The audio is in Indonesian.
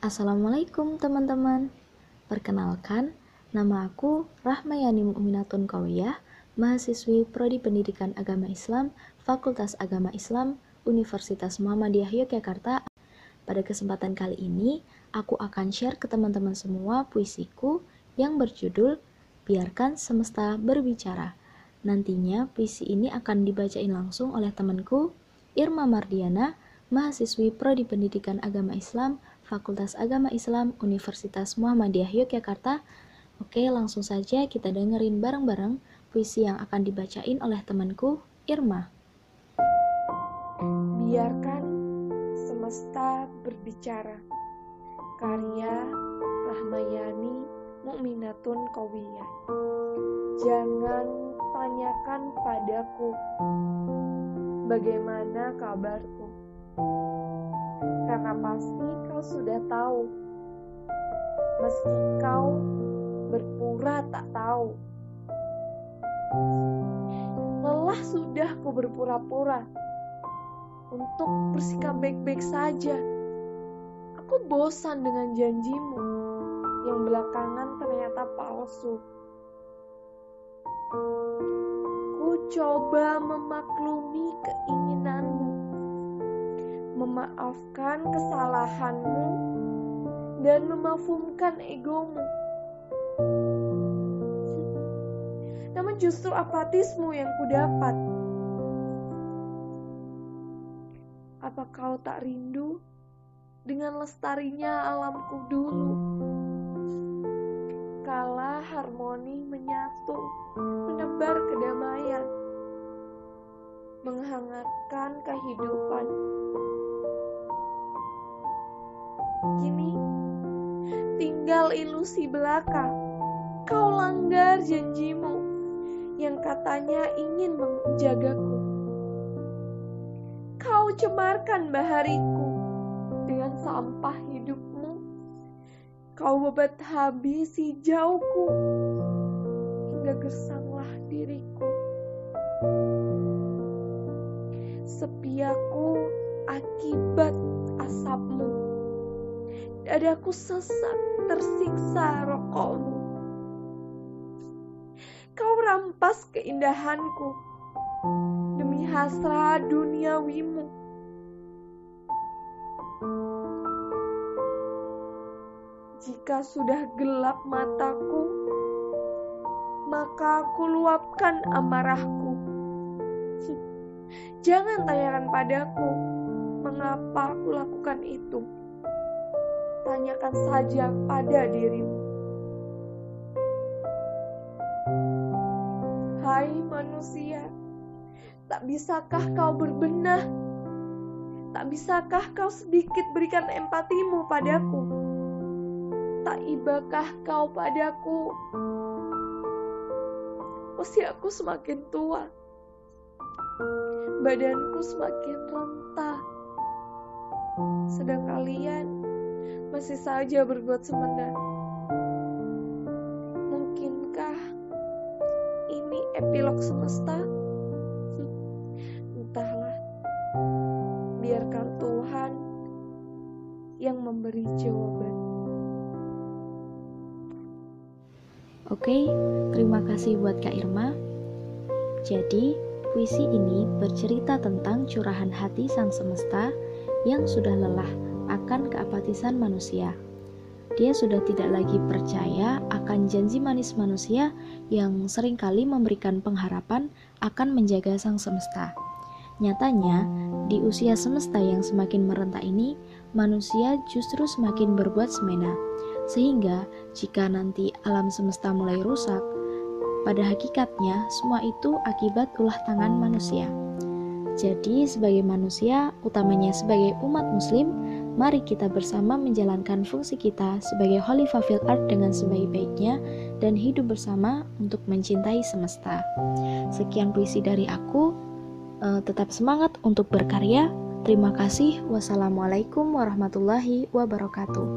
Assalamualaikum teman-teman. Perkenalkan, nama aku Rahmayani Mu'minatun Kawiyah Mahasiswi Prodi Pendidikan Agama Islam Fakultas Agama Islam Universitas Muhammadiyah Yogyakarta. Pada kesempatan kali ini, aku akan share ke teman-teman semua puisiku yang berjudul Biarkan Semesta Berbicara. Nantinya puisi ini akan dibacain langsung oleh temanku Irma Mardiana, mahasiswi Prodi Pendidikan Agama Islam Fakultas Agama Islam Universitas Muhammadiyah Yogyakarta. Oke, langsung saja kita dengerin bareng-bareng puisi yang akan dibacain oleh temanku, Irma. Biarkan semesta berbicara. Karya Rahmayani Mukminatun Kawiyah. Jangan tanyakan padaku bagaimana kabarku karena pasti kau sudah tahu. Meski kau berpura tak tahu. Lelah sudah ku berpura-pura untuk bersikap baik-baik saja. Aku bosan dengan janjimu yang belakangan ternyata palsu. Ku coba memaklumi keinginanmu memaafkan kesalahanmu dan memafumkan egomu. Namun justru apatismu yang kudapat. Apa kau tak rindu dengan lestarinya alamku dulu? Kala harmoni menyatu, menebar kedamaian, menghangatkan kehidupan. Tinggal ilusi belaka. Kau langgar janjimu yang katanya ingin menjagaku. Kau cemarkan bahariku dengan sampah hidupmu. Kau bebat habis hijauku hingga gersanglah diriku. Sepiaku akibat asapmu dadaku sesak tersiksa rokokmu. Kau rampas keindahanku demi hasrat duniawimu. Jika sudah gelap mataku, maka aku luapkan amarahku. Jangan tanyakan padaku mengapa aku lakukan itu tanyakan saja pada dirimu. Hai manusia, tak bisakah kau berbenah? Tak bisakah kau sedikit berikan empatimu padaku? Tak ibakah kau padaku? Usiaku semakin tua, badanku semakin rentah, sedang kalian masih saja berbuat semena. Mungkinkah ini epilog semesta? Entahlah, biarkan Tuhan yang memberi jawaban. Oke, terima kasih buat Kak Irma. Jadi, puisi ini bercerita tentang curahan hati sang semesta yang sudah lelah akan keapatisan manusia. Dia sudah tidak lagi percaya akan janji manis manusia yang sering kali memberikan pengharapan akan menjaga sang semesta. Nyatanya, di usia semesta yang semakin merentak ini, manusia justru semakin berbuat semena. Sehingga, jika nanti alam semesta mulai rusak, pada hakikatnya semua itu akibat ulah tangan manusia. Jadi, sebagai manusia, utamanya sebagai umat Muslim, mari kita bersama menjalankan fungsi kita sebagai Khalifah fil Art dengan sebaik-baiknya dan hidup bersama untuk mencintai semesta. Sekian puisi dari aku. Uh, tetap semangat untuk berkarya. Terima kasih. Wassalamualaikum warahmatullahi wabarakatuh.